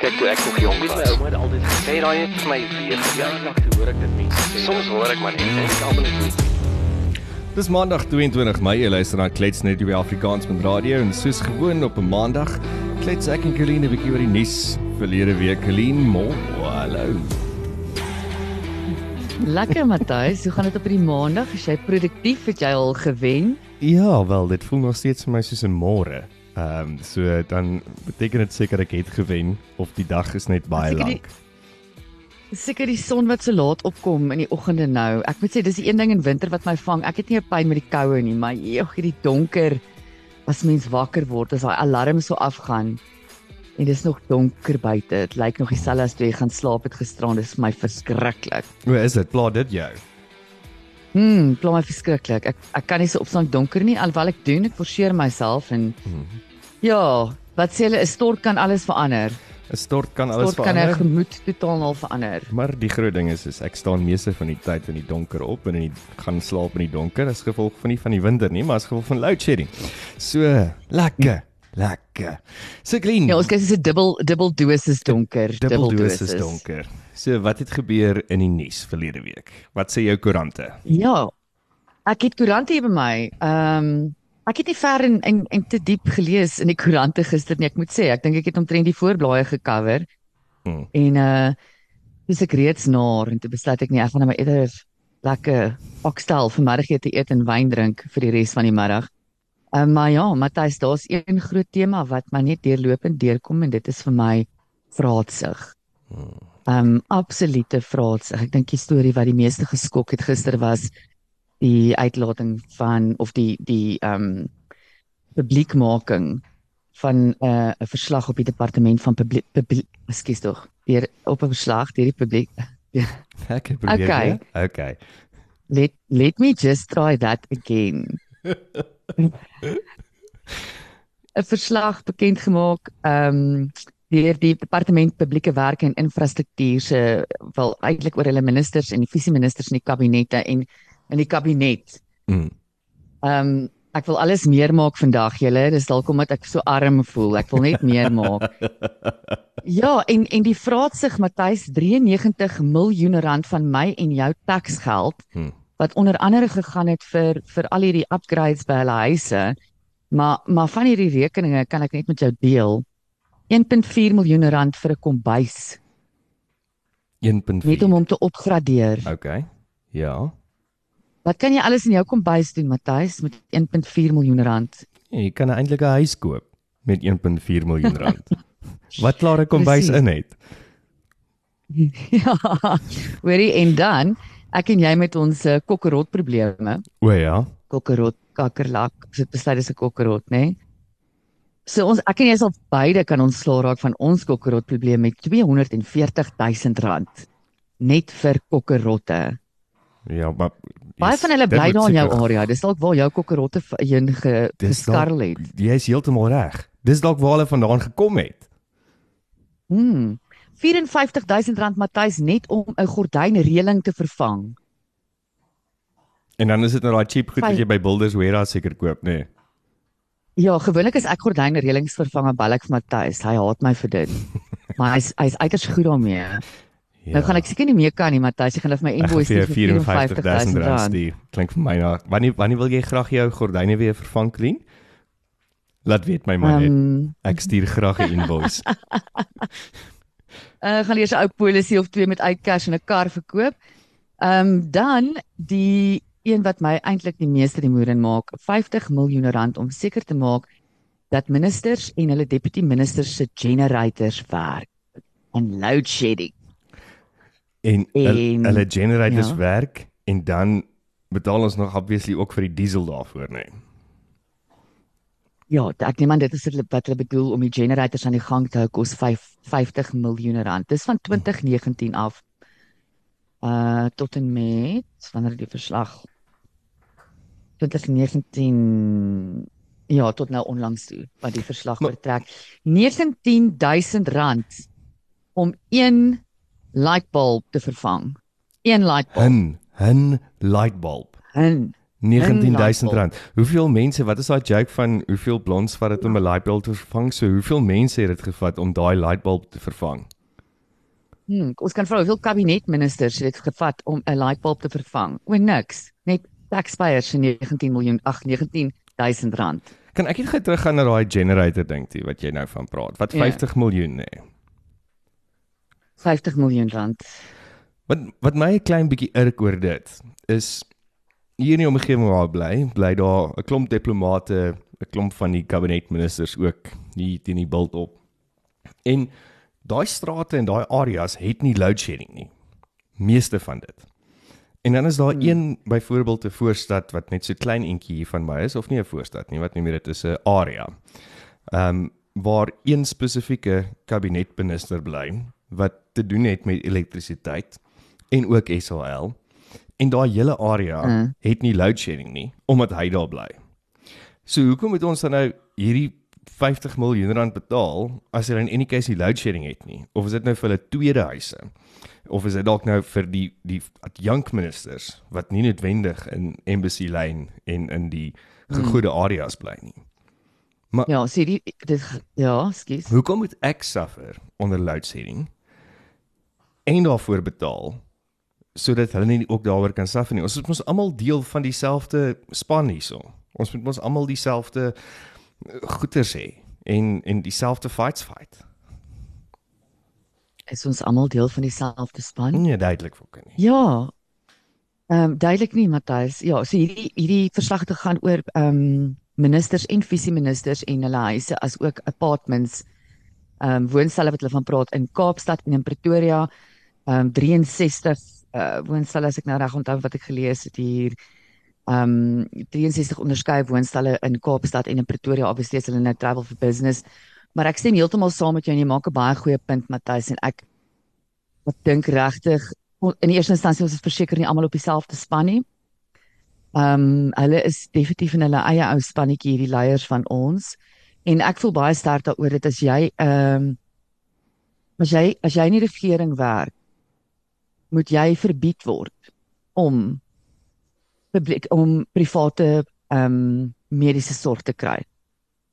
Kyk toe ek nog jonk was. My ouma het altyd gesê raai het vir my weer toe hoor ek dit mense. Soms hoor ek maar net en ek almal net Dis Maandag 22 Mei, jy luister na Klets net op Afrikaans met radio en soos gewoon op 'n Maandag klets ek en Celine 'n bietjie oor die nuus verlede week. Celine, mo, hallo. Lekker Matthys, hoe gaan dit op hierdie maandag? Is jy produktief? Het jy al gewen? Ja, wel, dit voel nog steeds vir my soos 'n môre. Ehm um, so dan beteken dit seker ek het gewen of die dag is net baie lank. Seker die son wat so laat opkom in die oggende nou. Ek moet sê dis die een ding in winter wat my vang. Ek het nie 'n pyn met die koue nie, maar eeg hierdie donker as mens wakker word, as daai alarm so afgaan en dis nog donker buite. Dit lyk nog dieselfde as toe jy gaan slaap het gisteraan. Dis vir my verskriklik. Hoe is dit? Pla dit jou? Hm, pla my verskriklik. Ek ek kan nie so opstaan donker nie alhoewel ek doen. Ek forceer myself en Mhm. Ja, wat sê hulle, 'n stort kan alles verander. 'n Stort kan alles Stort kan 'n verander. gemoed totaal al verander. Maar die groot ding is is ek staan meeste van die tyd in die donker op en in die, gaan slaap in die donker as gevolg van nie van die winter nie, maar as gevolg van load shedding. So, lekker, lekker. So clean. Ja, ons kyk dis 'n dubbel dubbel dosis donker, dubbel dosis donker. So, wat het gebeur in die nuus verlede week? Wat sê jou koerante? Ja. Ek het koerante hier by my. Ehm ek het nie ver en en, en te diep gelees in die koerante gister nie. Ek moet sê, ek dink ek het omtrent die voorblaaie gecover Hmm. en uh dis ek reeds naar en toe besluit ek nie ek gaan nou maar eerder lekker okstel vanmiddagete eet en wyn drink vir die res van die middag. Uh, maar ja, Matthys, daar's een groot tema wat my net deurlopend deurkom en dit is vir my vraatsig. Um absolute vraatsig. Ek dink die storie wat die meeste geskok het gister was die uitlating van of die die um publiekmaking van 'n uh, 'n verslag op die departement van publiek publiek ekskuus tog. Deur op 'n verslag deur die publiek. Ek probeer. Okay. weer. Okay. Let let me just try that again. 'n verslag bekend gemaak ehm deur die departement publieke werke en infrastruktuur se wel eintlik oor hulle ministers en die visieministers in die kabinette en in die kabinet. Mm. Ehm ek wil alles meer maak vandag julle, dis dalk omdat ek so arm voel. Ek wil net meer maak. Ja, en en die vraatsig Matthys 93 miljoen rand van my en jou taksgeld Hmm. wat onder andere gegaan het vir vir al hierdie upgrades by hulle huise. Maar maar van hierdie rekeninge kan ek net met jou deel. 1.4 miljoen rand vir 'n kombuis 1.4. net om hom te opgradeer. Okay. Ja. Wat kan jy alles in jou kombuis doen Matthys met 1.4 miljoen rand? Jy kan eintlik 'n huis koop met 1.4 miljoen rand. Wat klaar 'n kombuis in het. ja. Hoorie en dan ek en jy met ons uh, kokkerot probleme. O ja. Kokkerot, kakkerlak, as dit besluit is 'n kokkerot, né? Nee? So ons ek en jy sal beide kan ontslaa raak van ons kokkerot probleem met 240 000 rand net vir kokkerotte. Ja, maar Baie yes, van hulle bly daar in jou area. Dis dalk waar jou kokkerotte heen geskarrel het. Jy is heeltemal reg. Dis dalk waar hulle vandaan gekom het. Hmm. 54 000 rand Matthys net om 'n gordynreëling te vervang. En dan is dit nou daai cheap goed wat jy by Builders Warehouse seker koop, nê? Nee. Ja, gewoonlik as ek gordynreëlings vervang, dan bel ek vir Matthys. Hy haat my vir dit. maar hy's hy's uiters goed daarmee. Ja. Nou gaan ek seker nie meer kan nie, Matthys. Jy gaan vir my invoice vir stuur vir 54 000 54000 rand. stuur. Klink vir my na. Wanneer wanneer wil jy graag jou gordyne weer vervang, Clean? Laat weet my man net. Ehm, Ek stuur graag 'n invoice. uh, gaan eers 'n ou polisie of twee met uitcash en 'n kar verkoop. Ehm um, dan die een wat my eintlik die meeste die moer in maak, 50 miljoen rand om seker te maak dat ministers en hulle deputy ministers se generators werk en load shedding. En En- hulle generators ja. werk en dan betaal ons nog obviously ook vir die diesel daarvoor, nê. Nee. Ja, ek neem aan dit is hulle- wat hulle bedoel om die generators aan die gang te hou kos 5 50 miljoen rand. Dis van 2019 af. Uh tot en met wanneer die verslag 2019 ja, tot nou onlangs toe wat die verslag Maar- vertrek. 19000 rand om een lightbulb te vervang. Een lightbulb. Hun hun lightbulb. Hun 19000 rand. Hoeveel mense, wat is daai joke van hoeveel blonds vat dit om 'n lightbulb te vervang? So hoeveel mense het dit gevat om daai lightbulb te vervang? Hmm, ons kan vra hoeveel kabinetministers het dit gevat om 'n lightbulb te vervang? O niks, net taxpayers se 19 miljoen, ag 19000 rand. Kan ek net gou teruggaan na daai generator ding toe wat jy nou van praat? Wat 50 ja. miljoen nê? Nee. 50 miljoen rand. Wat wat my 'n klein bietjie irk oor dit is hier in die omgewing waar ek bly, bly daar 'n klomp diplomate, 'n klomp van die kabinetministers ook hier teen die bult op. En daai strate en daai areas het nie load shedding nie. Meeste van dit. En dan is daar hmm. een byvoorbeeld 'n voorstad wat net so klein entjie hier van my is of nie 'n voorstad nie, wat noem jy dit is 'n area. Ehm um, waar een spesifieke kabinetminister bly wat te doen het met elektrisiteit en ook SAL en daai hele area mm. het nie load shedding nie omdat hy daar bly. So hoekom moet ons dan nou hierdie 50 miljoen rand betaal as hulle in any case nie load shedding het nie? Of is dit nou vir hulle tweede huise? Of is dit dalk nou vir die die adjunct ministers wat nie noodwendig in embassy lane en in die gegoede areas bly nie? Maar Ja, sê die dit ja, skus. Hoekom moet ek suffer onder load shedding? En daarvoor betaal sodat hulle nie ook daaroor kan suffer nie. Ons is mos almal deel van dieselfde span hierso. Ons moet mos almal dieselfde eh, goeders hê en en dieselfde fights fight. Is ons almal deel van dieselfde span? Nee, duidelik ook nie. Ja. Ehm um, duidelik nie, Matthys. Ja, so hierdie hierdie verslag te gaan oor ehm um, ministers en visie ministers en hulle huise as ook apartments ehm um, woonstelle wat hulle van praat in Kaapstad en in Pretoria. Ehm um, 63 uh woonstelle as ek nou reg onthou wat ek gelees het hier. Um 63 onderskeie woonstelle in Kaapstad en in Pretoria obviously is hulle nou travel for business. Maar ek stem heeltemal saam met jou en jy maak 'n baie goeie punt Matthys en ek ek dink regtig in die eerste instansie ons is verseker nie almal op dieselfde span nie. Um hulle is definitief in hulle eie ou spannetjie hierdie leiers van ons. En ek voel baie sterk daaroor dit as jy um as jy as jy in die regering werk moet jy verbied word om publiek om private ehm um, mediese sorg te kry.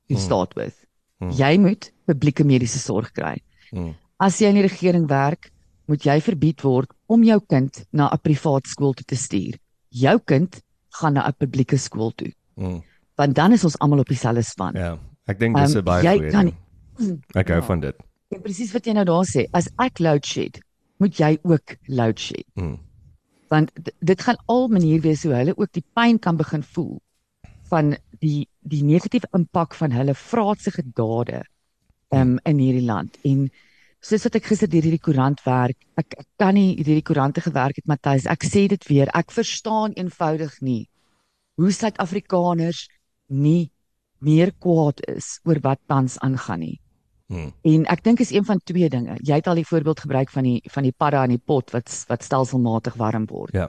You hmm. start with. Hmm. Jy moet publieke mediese sorg kry. Hmm. As jy in die regering werk, moet jy verbied word om jou kind na 'n privaat skool toe te stuur. Jou kind gaan na 'n publieke skool toe. Hmm. Want dan is ons almal op dieselfde span. Ja, ek dink dis um, baie goeie. Jy kan Ek hou ja. van dit. En presies wat jy nou daar sê, as ek load shed, moet jy ook load shed. Mm. Want dit gaan al manier wees hoe hulle ook die pyn kan begin voel van die die negatiewe impak van hulle vraatsige dade um, in hierdie land. En soos wat ek gister deur hierdie koerant werk, ek, ek kan nie hierdie koerante gewerk het Matthys. Ek sê dit weer, ek verstaan eenvoudig nie hoe Suid-Afrikaners nie meer kwaad is oor wat tans aangaan nie. Hmm. En ek dink is een van twee dinge. Jy het al die voorbeeld gebruik van die van die padda in die pot wat wat stelselmatig warm word. Ja.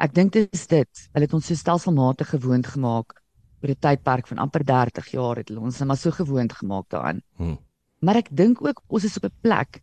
Ek dink dit is dit. Hulle het ons so stelselmatig gewoond gemaak oor 'n tydperk van amper 30 jaar het hulle ons net maar so gewoond gemaak daaraan. Hmm. Maar ek dink ook ons is op 'n plek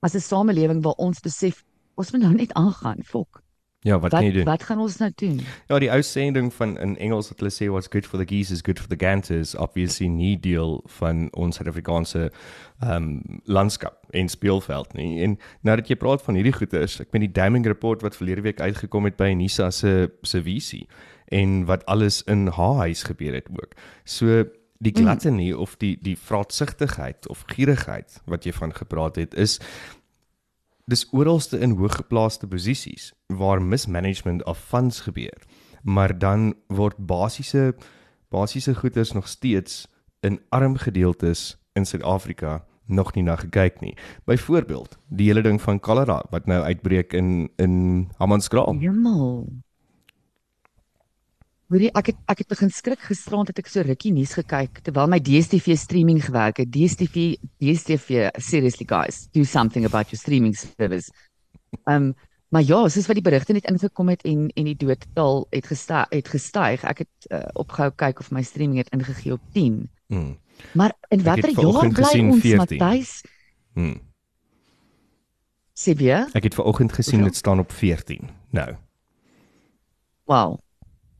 as 'n samelewing waar ons besef ons moet nou net aangaan, fok. Ja, wat, wat kan jy doen? Wat gaan ons nou doen? Ja, die ou sending van in Engels wat hulle sê what's good for the geese is good for the ganters, obviously nie deel van ons Suid-Afrikaanse ehm um, landskap en speelveld nie. En nou dat jy praat van hierdie goeie is, ek meen die damming report wat verlede week uitgekom het by Nisa se se visie en wat alles in haar huis gebeur het ook. So die mm. gluttony mm. of die die vraatsigtigheid of gierigheid wat jy van gepraat het is dis oralste in hooggeplaaste posisies waar mismanagement of funds gebeur. Maar dan word basiese basiese goederes nog steeds in arm gedeeltes in Suid-Afrika nog nie na gekyk nie. Byvoorbeeld, die hele ding van cholera wat nou uitbreek in in Hammanskraal. Hemel. Hoorie, ek het ek het begin skrik gisterand het ek so rukkie nuus gekyk terwyl my DStv streaming gewerk het. DStv DStv seriously guys, do something about your streaming service. Um maar ja, soos wat die berigte net ingekom het en en die doodtal het gestyg het gestyg. Ek het uh, opgehou kyk of my streaming het ingegee op 10. Hmm. Maar in watter jaar bly ons Matthys? Hmm. Sibia? Ek het ver oggend gesien dit staan op 14. Nou. Wow.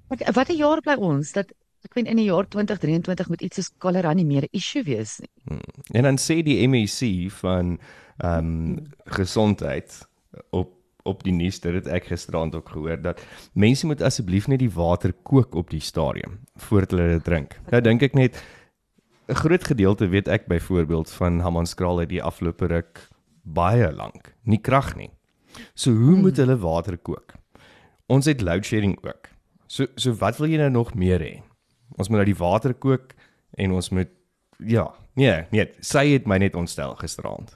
Ek wat 'n jaar bly ons dat ek weet in die jaar 2023 moet iets soos cholera nie meer 'n issue wees nie. En dan sê die MEC van ehm um, gesondheid op op die nuus dit het ek gisteraand ook gehoor dat mense moet asseblief net die water kook op die stadium voordat hulle dit drink. Nou dink ek net 'n groot gedeelte weet ek byvoorbeeld van Hammanskraal het die afgelope ruk baie lank nie krag nie. So hoe moet hulle water kook? Ons het load shedding ook. So so wat wil jy nou nog meer hê? Ons moet nou die water kook en ons moet ja, nee, nee, sy het my net ontstel gisteraand.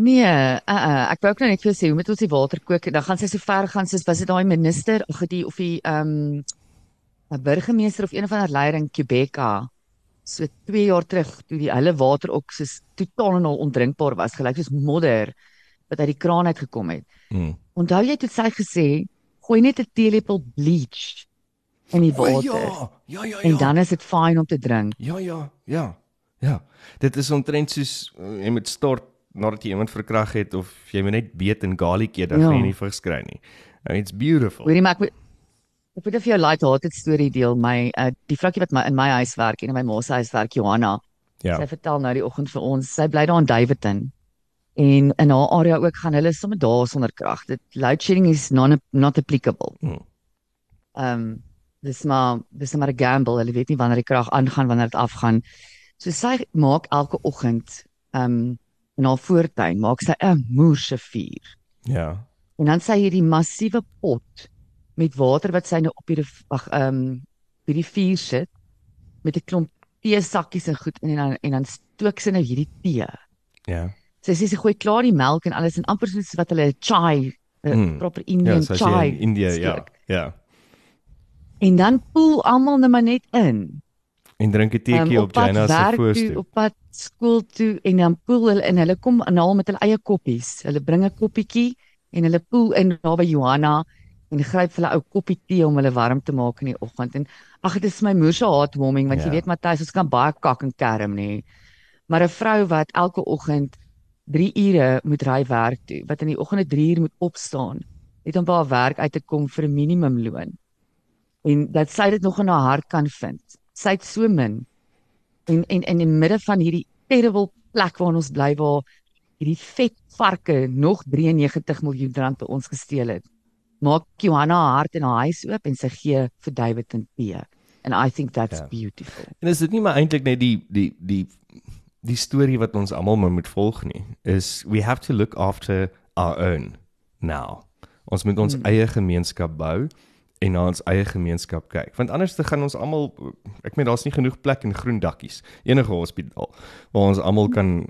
Nee, uh, uh, ek wou ook nou net vir jou sê hoe moet ons die water kook? Dan gaan sy so ver gaan soos was dit daai minister of die of die ehm um, 'n burgemeester of een van haar leier in Quebec so 2 jaar terug toe die hele water ook soos totaal en al ondrinkbaar was, gelyk soos modder wat uit die kraan uit gekom het. Hmm. Onthou jy toe sy gesê, gooi net 'n teelepel bleach in die water. ja, ja, ja. En dan is dit fyn om te drink. Ja, ja, ja. Ja. Dit is omtrent soos uh, jy moet stort nadat jy iemand verkrag het of jy moet net beet in garlic eet dan Ja. gaan jy nie vigs kry nie. Uh, It's beautiful. Hoorie maar ek moet ek moet vir jou light hearted storie deel. My uh, die vrou wat my in my huis werk en in my ma se huis werk, Johanna. Ja. Sy vertel nou die oggend vir ons, sy bly daar in Davidton. En in haar area ook gaan hulle sommer daar sonder krag. Dit load shedding is non not applicable. Ehm um, dis maar dis maar 'n gamble. Hulle weet nie wanneer die krag aangaan, wanneer dit afgaan. So sy maak elke oggend ehm um, in haar voortuin maak sy 'n moerse vuur. Ja. En dan sy hierdie massiewe pot met water wat sy nou op hierdie ag ehm um, by die vuur sit met 'n klomp tee sakkies en goed in en dan en dan stook sy nou hierdie tee. Ja. Sy sê sy gooi klaar die melk en alles en amper soos wat hulle chai, 'n Mm. proper Ja, Indian so as chai. in India, ja. steek. Ja. En dan poel almal net maar net in. En drink 'n Ehm, teetjie op pad China se voorstoep. Op pad skool toe en dan poel hulle en hulle kom en haal met hulle eie koppies. Hulle bring 'n koppietjie en hulle poel in daar by Johanna en gryp hulle ou koppie tee om hulle warm te maak in die oggend. En ag dit is my moer se heartwarming want Ja. jy weet Matthys, ons kan baie kak en kerm nê. Maar 'n vrou wat elke oggend 3 ure moet ry werk toe, wat in die oggende 3 uur moet opstaan, net om by haar werk uit te kom vir 'n minimumloon. En dat sy dit nog in haar hart kan vind. Sy het so min en en en in die midde van hierdie terrible plek waar ons bly waar hierdie vet varke nog 93 miljoen rand by ons gesteel het. Maak Johanna haar hart en haar huis oop en sy gee vir David 'n tee. And I think that's Ja. beautiful. En is dit nie maar eintlik net die die die die storie wat ons almal moet volg nie is we have to look after our own now. Ons moet ons Hmm. eie gemeenskap bou en na ons eie gemeenskap kyk. Want anders te gaan ons almal ek meen daar's nie genoeg plek in groen dakkies enige hospitaal waar ons almal kan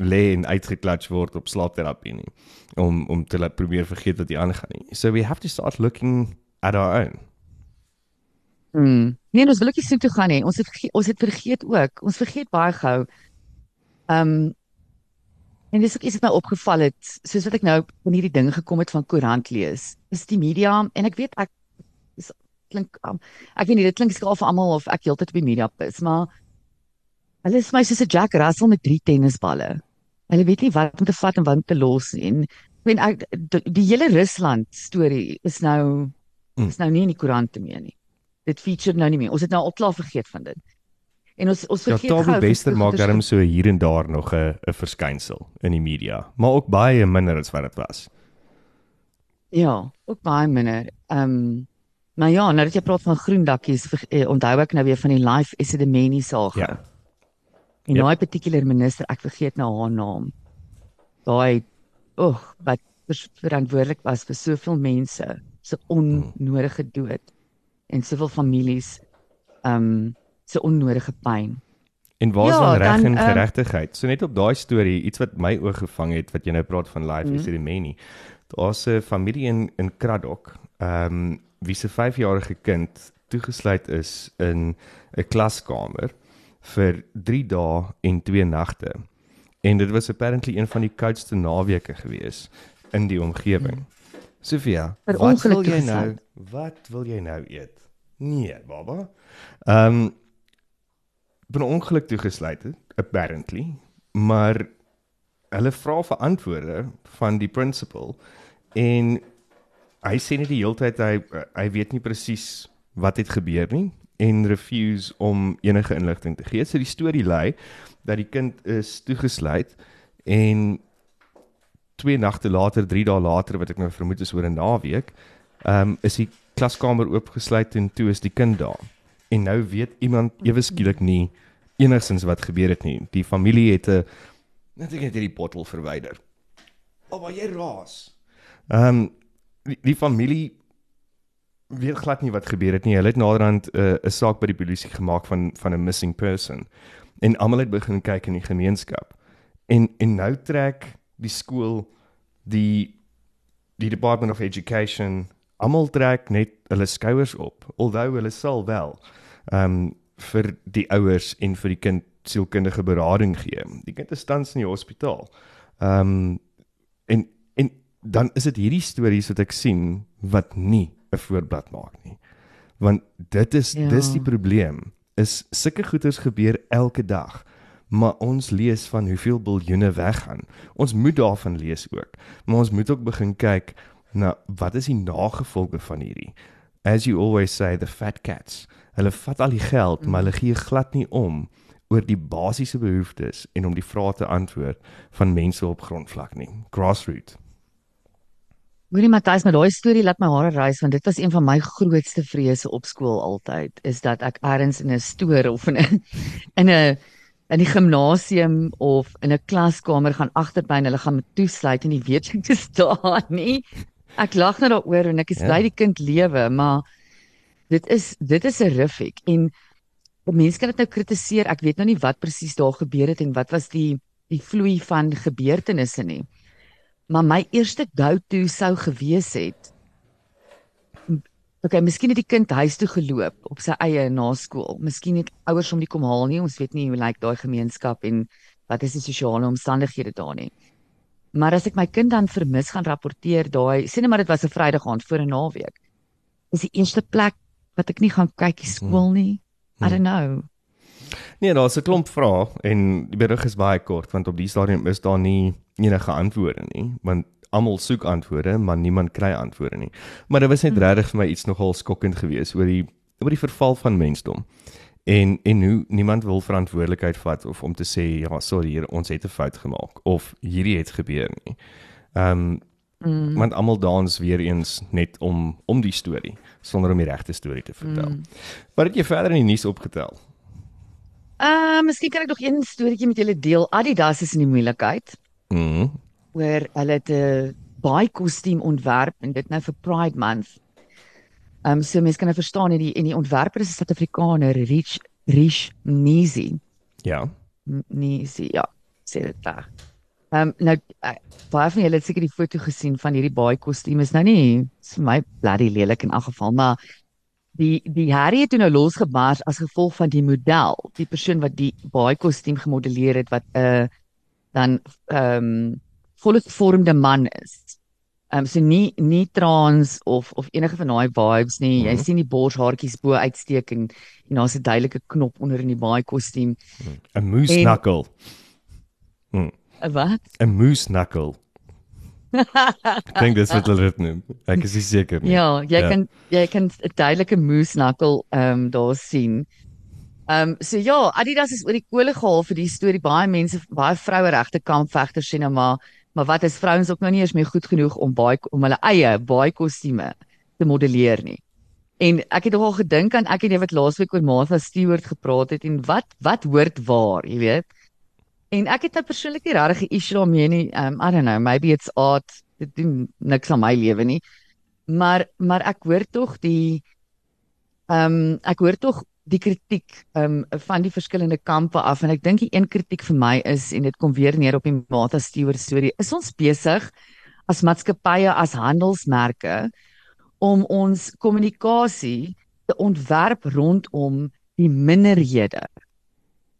lê en uitgeklats word op slaapterapie nie om om te laat probeer vergeet wat hier aangaan nie. So we have to start looking at our own. Mm. Nee, ons wil ook nie so toe gaan nie. Ons het ons het vergeet ook. Ons vergeet baie gou. Ehm um, en dis ook iets wat my opgeval het, soos wat ek nou van hierdie ding gekom het van koerant lees. Is die media en ek weet ek is klink um, ek weet nie dit klink skaaf vir almal of ek heeltyd op die media is, maar hulle is my soos 'n Jack Russell met drie tennisballe. Hulle weet nie wat om te vat en wat om te los. En ek weet ek die, die hele Rusland storie is nou Mm. is nou nie in die koerante meer nie dit feature nou nie meer. Ons het nou al klaar vergeet van dit. En ons ons Ja, vergeet Tabu gou Bester van maak darm so hier en daar nog 'n 'n verskynsel in die media, maar ook baie minder as wat dit was. Ja, ook baie minder. Ehm um, maar ja, nou dat jy praat van groen dakkies, eh, onthou ek nou weer van die Life Esidimeni saak. Ja. En Yep. daai particular minister, ek vergeet nou haar naam. Daai oeg, wat vers- verantwoordelik was vir soveel mense se onnodige dood en soveel families ehm um, se onnodige pyn. En waar is Ja, dan reg en ehm, geregtigheid? So net op daai storie, iets wat my oog gevang het wat jy nou praat van life is dit menie. Daar's 'n familie in in Kraddock, ehm um, wie se 5-jarige kind toegesluit is in 'n klaskamer vir 3 dae en 2 nagte. En dit was apparently een van die koudste naweke gewees in die omgewing. Sofia, Per wat wil jy nou? Wat wil jy nou eet? Nee, baba. Ehm um, per ongeluk toegesluit het apparently, maar hulle vra vir antwoorde van die principal en hy sê net die hele tyd hy hy weet nie presies wat het gebeur nie en refuse om enige inligting te gee. So die storie lei dat die kind is toegesluit en twee nagte later, 3 dae later wat ek nou vermoed is oor 'n naweek, ehm um, is die klaskamer oopgesluit en toe is die kind daar. En nou weet iemand ewe skielik nie enigsins wat gebeur het nie. Die familie het 'n net ek het hierdie bottel verwyder. Oh, maar jy raas. Ehm um, die, die familie weet glad nie wat gebeur het nie. Hulle het naderhand eh, 'n uh, saak by die polisie gemaak van van 'n missing person. En almal het begin kyk in die gemeenskap. En en nou trek die skool die die Department of Education almal trek net hulle skouers op. Alhoewel hulle sal wel ehm um, vir die ouers en vir die kind sielkundige berading gee. Die kind is tans in die hospitaal. Ehm um, en en dan is dit hierdie stories wat ek sien wat nie 'n voorblad maak nie. Want dit is ja. dis die probleem. Is sulke goeders gebeur elke dag. Maar ons lees van hoeveel biljoene weggaan. Ons moet daarvan lees ook. Maar ons moet ook begin kyk na wat is die nagevolge van hierdie. As you always say the fat cats. Hulle vat al die geld, maar hulle gee glad nie om oor die basiese behoeftes en om die vrae te antwoord van mense op grondvlak nie. Grassroots. Hoorie Matthys, maar daai storie laat my hare rys want dit was een van my grootste vrese op skool altyd, is dat ek eers in 'n stoor of in 'n in 'n in die gimnasium of in 'n klaskamer gaan agterby en hulle gaan met toesluit en nie weet ek te staan nie. Ek lag net daaroor en ek is ja. bly die kind lewe, maar dit is dit is 'n horrific en mense kan dit nou kritiseer. Ek weet nou nie wat presies daar gebeur het en wat was die die vloei van gebeurtenisse nie maar my eerste go-to sou gewees het Okay, miskien het die kind huis toe geloop op sy eie na skool. Miskien het ouers hom nie kom haal nie. Ons weet nie hoe lyk daai gemeenskap en wat is die sosiale omstandighede daar nie. Maar as ek my kind dan vermis gaan rapporteer daai, sê net maar dit was 'n Vrydag aand voor 'n naweek. Is die eerste plek wat ek nie gaan kyk die skool hmm. nie. I don't know. Nee, daar's 'n klomp vrae en die berig is baie kort want op die stadium is daar nie enige antwoorde nie, want almal soek antwoorde, maar niemand kry antwoorde nie. Maar dit was net hmm. regtig vir my iets nogal skokkend geweest oor die oor die verval van mensdom. En en hoe niemand wil verantwoordelikheid vat of om te sê ja, sorry, hier, ons het 'n fout gemaak of hierdie het gebeur nie. Ehm um, Mm. Want almal dans weer eens net om om die storie sonder om die regte storie te vertel. Mm. Wat het jy verder in die nuus opgetel? Uh, miskien kan ek nog een storieetjie met julle deel. Adidas is in die moeilikheid. Mhm. Waar hulle 'n baie kostuum ontwerp en dit nou vir Pride Month. Ehm um, so mense kan nou verstaan hierdie en die ontwerper is 'n Suid-Afrikaner, Rich Rich Nizi. Ja. Nizi, ja. Sê dit daar. Ehm um, nou uh, baie van julle het seker die foto gesien van hierdie baie kostuum. Is nou nie vir my bloody lelik in elk geval, maar die die Harry het nou losgebars as gevolg van die model, die persoon wat die baie kostuum gemodelleer het wat 'n uh, dan ehm um, volle gevormde man is. Ehm um, so nie nie trans of of enige van daai vibes nie. Mm -hmm. Jy sien die borshaartjies bo uitsteek en en daar's 'n duidelike knop onder in die baie kostuum. 'n Moose knuckle. 'n hm. Wat? 'n Moose knuckle. Ek dink dis wat hulle dit noem. Ek is seker nie. Ja, jy ja. kan jy kan 'n duidelike moose knuckle ehm um, daar sien. Ehm um, so ja, Adidas is oor die kole gehaal vir die storie. Baie mense, baie vroue regte kampvegters sê nou maar, maar wat is vrouens ook nou nie eens meer goed genoeg om baie om hulle eie baie kostume te modelleer nie. En ek het nogal gedink aan ek en jy wat laasweek oor Martha Stewart gepraat het en wat wat hoort waar, jy weet. En ek het 'n persoonlike regte issue daarmee nie. Um I don't know, maybe it's art. Dit doen niks aan my lewe nie. Maar maar ek hoor tog die um ek hoor tog die kritiek um van die verskillende kampe af en ek dink die een kritiek vir my is en dit kom weer neer op die Martha Stewart storie. Is ons besig as maatskappye as handelsmerke om ons kommunikasie te ontwerp rondom die minderhede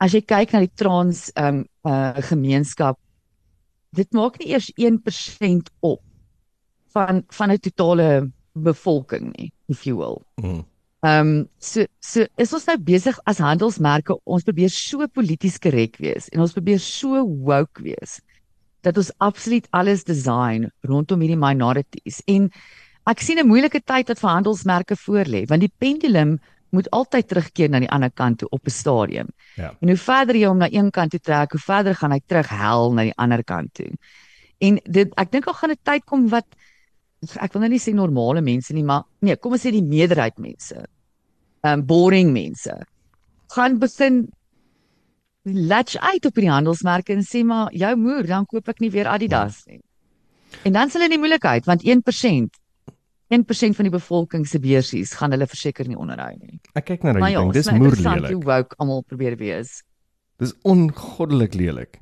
as jy kyk na die trans um, uh gemeenskap dit maak nie eers 1% op van van 'n totale bevolking nie if you will. Mm. Ehm um, so so is ons nou besig as handelsmerke ons probeer so polities korrek wees en ons probeer so woke wees dat ons absoluut alles design rondom hierdie minorities en ek sien 'n moeilike tyd wat vir handelsmerke voorlê, want die pendulum moet altyd terugkeer na die ander kant toe op 'n stadium. Ja. En hoe verder jy hom na een kant toe trek, hoe verder gaan hy terug hel na die ander kant toe. En dit ek dink al gaan 'n tyd kom wat ek wil nou nie sê normale mense nie, maar nee, kom ons sê die meerderheid mense. Um boring mense gaan begin latch uit op die handelsmerke en sê maar jou moer, dan koop ek nie weer Adidas nie. En dan sal hulle in die moeilikheid want 1% 1% van die bevolking se beursies gaan hulle verseker nie onderhou nie. Ek kyk na Maar daai ja, ding, dis is nou interessant moerlelik. hoe woke almal probeer wees. Dis ongoddelik lelik.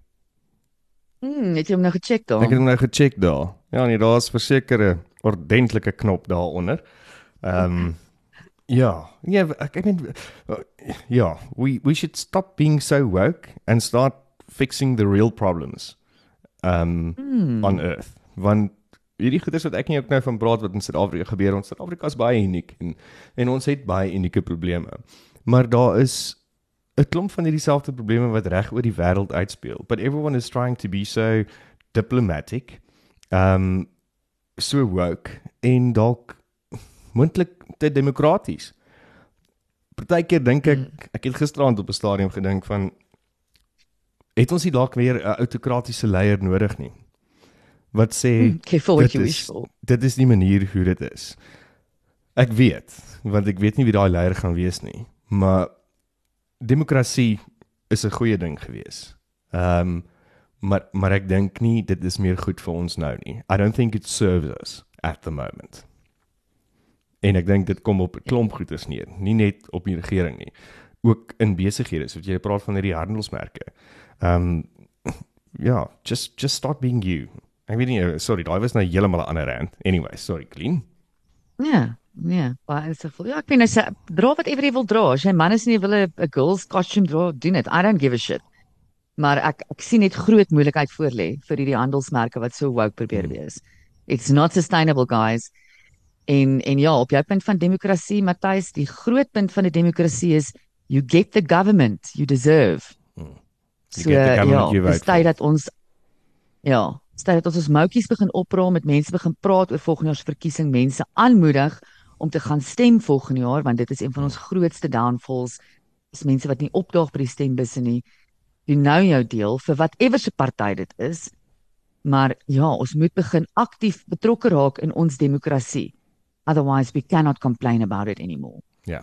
Hmm, het jy hom nou gecheck daar? Ek het hom nou gecheck daar. Ja, nee, daar's verseker 'n ordentlike knop daaronder. Ehm um, ja, ja, ek ek meen ja, we we should stop being so woke and start fixing the real problems um Hmm. on earth. Want hierdie goeders wat ek nie ook nou van praat wat in Suid-Afrika gebeur, ons Suid-Afrika is baie uniek en en ons het baie unieke probleme. Maar daar is 'n klomp van hierdie selfde probleme wat reg oor die wêreld uitspeel. But everyone is trying to be so diplomatic. Um so woke en dalk moontlik te demokraties. Partykeer dink ek Mm. ek het gisteraand op 'n stadium gedink van het ons nie dalk weer 'n autokratiese leier nodig nie. Wat sê Hmm, Careful what dit you is- wish for. dit is nie manier hoe dit is. Ek weet, want ek weet nie wie daai leier gaan wees nie, maar demokrasie is 'n goeie ding gewees. Ehm um, maar maar ek dink nie dit is meer goed vir ons nou nie. I don't think it serves us at the moment. En ek dink dit kom op 'n klomp goeders neer, nie net op die regering nie, ook in besighede, soos jy praat van hierdie handelsmerke. Um, ja, just just start being you. Ek weet nie, eh, sorry, daai was nou heeltemal 'n ander rant. Anyway, sorry, clean. Ja, ja, baie insigvol. Ja, ek meen as dra wat ever jy wil dra. As jy man is en jy wil 'n girls costume dra, doen dit. I don't give a shit. Maar ek ek sien net groot moeilikheid voor lê vir hierdie handelsmerke wat so woke probeer Hmm. wees. It's not sustainable guys. En en ja, op jou punt van demokrasie, Matthys, die groot punt van 'n demokrasie is you get the government you deserve. Hmm. You So ja, dis tyd dat ons ja, dis tyd dat ons ons moutjies begin opraal met mense begin praat oor volgende jaar se verkiesing, mense aanmoedig om te gaan stem volgende jaar want dit is een van ons grootste downfalls. Is mense wat nie opdaag by die stembusse nie. Doen nou jou deel vir whatever se party dit is. Maar ja, ons moet begin aktief betrokke raak in ons demokrasie. Otherwise we cannot complain about it anymore. Ja.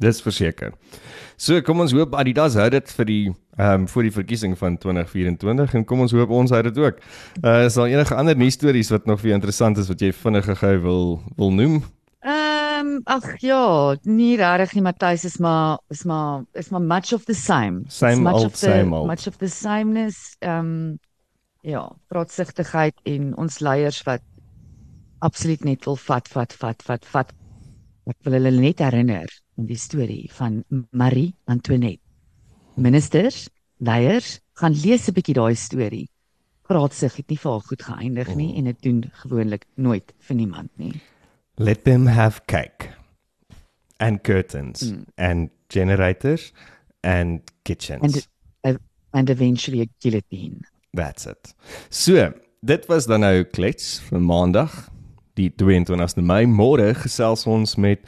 Dis verseker. So kom ons hoop Adidas hou dit vir die ehm um, vir die verkiesing van 2024 en kom ons hoop ons hou dit ook. Uh is daar enige ander nuus stories wat nog vir interessant is wat jy vinnig gou wil wil noem? Ehm um, ag ja, nie regtig nie Matthys is maar is maar is maar much of the same. It's Same much old, of the, same old. Much of the sameness. Ehm um, ja, praatsigtigheid en ons leiers wat absoluut net wil vat vat vat vat vat. Ek wil hulle net herinner aan die storie van Marie Antoinette. Ministers, leiers, gaan lees 'n bietjie daai storie. Praatsig het nie vir haar goed geëindig nie en dit doen gewoonlik nooit vir niemand nie. Let them have cake and curtains Mm. and generators and kitchens. And uh, and eventually a guillotine. That's it. So, dit was dan nou klets vir Maandag, die 22ste Mei. Môre gesels ons met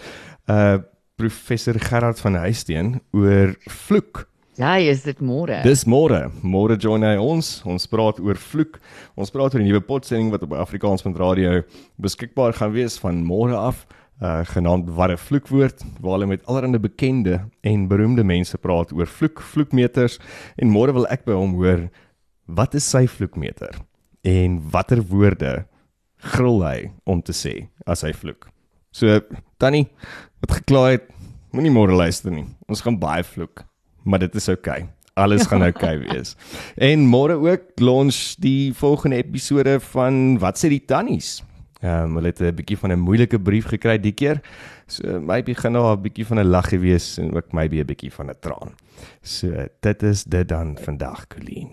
uh professor Gerard van Huisteen oor vloek. Ja, is dit môre? Dis môre. Môre join hy ons. Ons praat oor vloek. Ons praat oor 'n nuwe potsending wat op Afrikaans.radio beskikbaar gaan wees van môre af, uh genaamd Wat 'n vloekwoord, waar hulle met allerlei bekende en beroemde mense praat oor vloek, vloekmeters en môre wil ek by hom hoor wat is sy vloekmeter en watter woorde gril hy om te sê as hy vloek. So Tannie, wat gekla het, moenie môre luister nie. Ons gaan baie vloek, maar dit is oukei. Okay. Alles gaan oukei okay wees. En môre ook launch die volgende episode van Wat sê die tannies? Ehm um, hulle het 'n bietjie van 'n moeilike brief gekry die keer. So maybe gaan daar 'n bietjie van 'n laggie wees en ook maybe 'n bietjie van 'n traan. So dit is dit dan vandag, Colleen.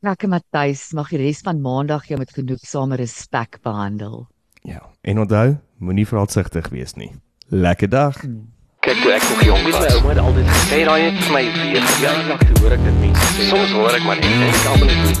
Lekker Matthys, mag die res van Maandag jou met genoegsame respek behandel. Ja. En onthou, moenie verontsigtig wees nie. Lekker dag. Kyk toe ek nog jong was. My ouma het altyd gesê daai het vir my weer verjaardag toe hoor ek dit mense sê. Soms hoor ek maar net en ek almal net nie.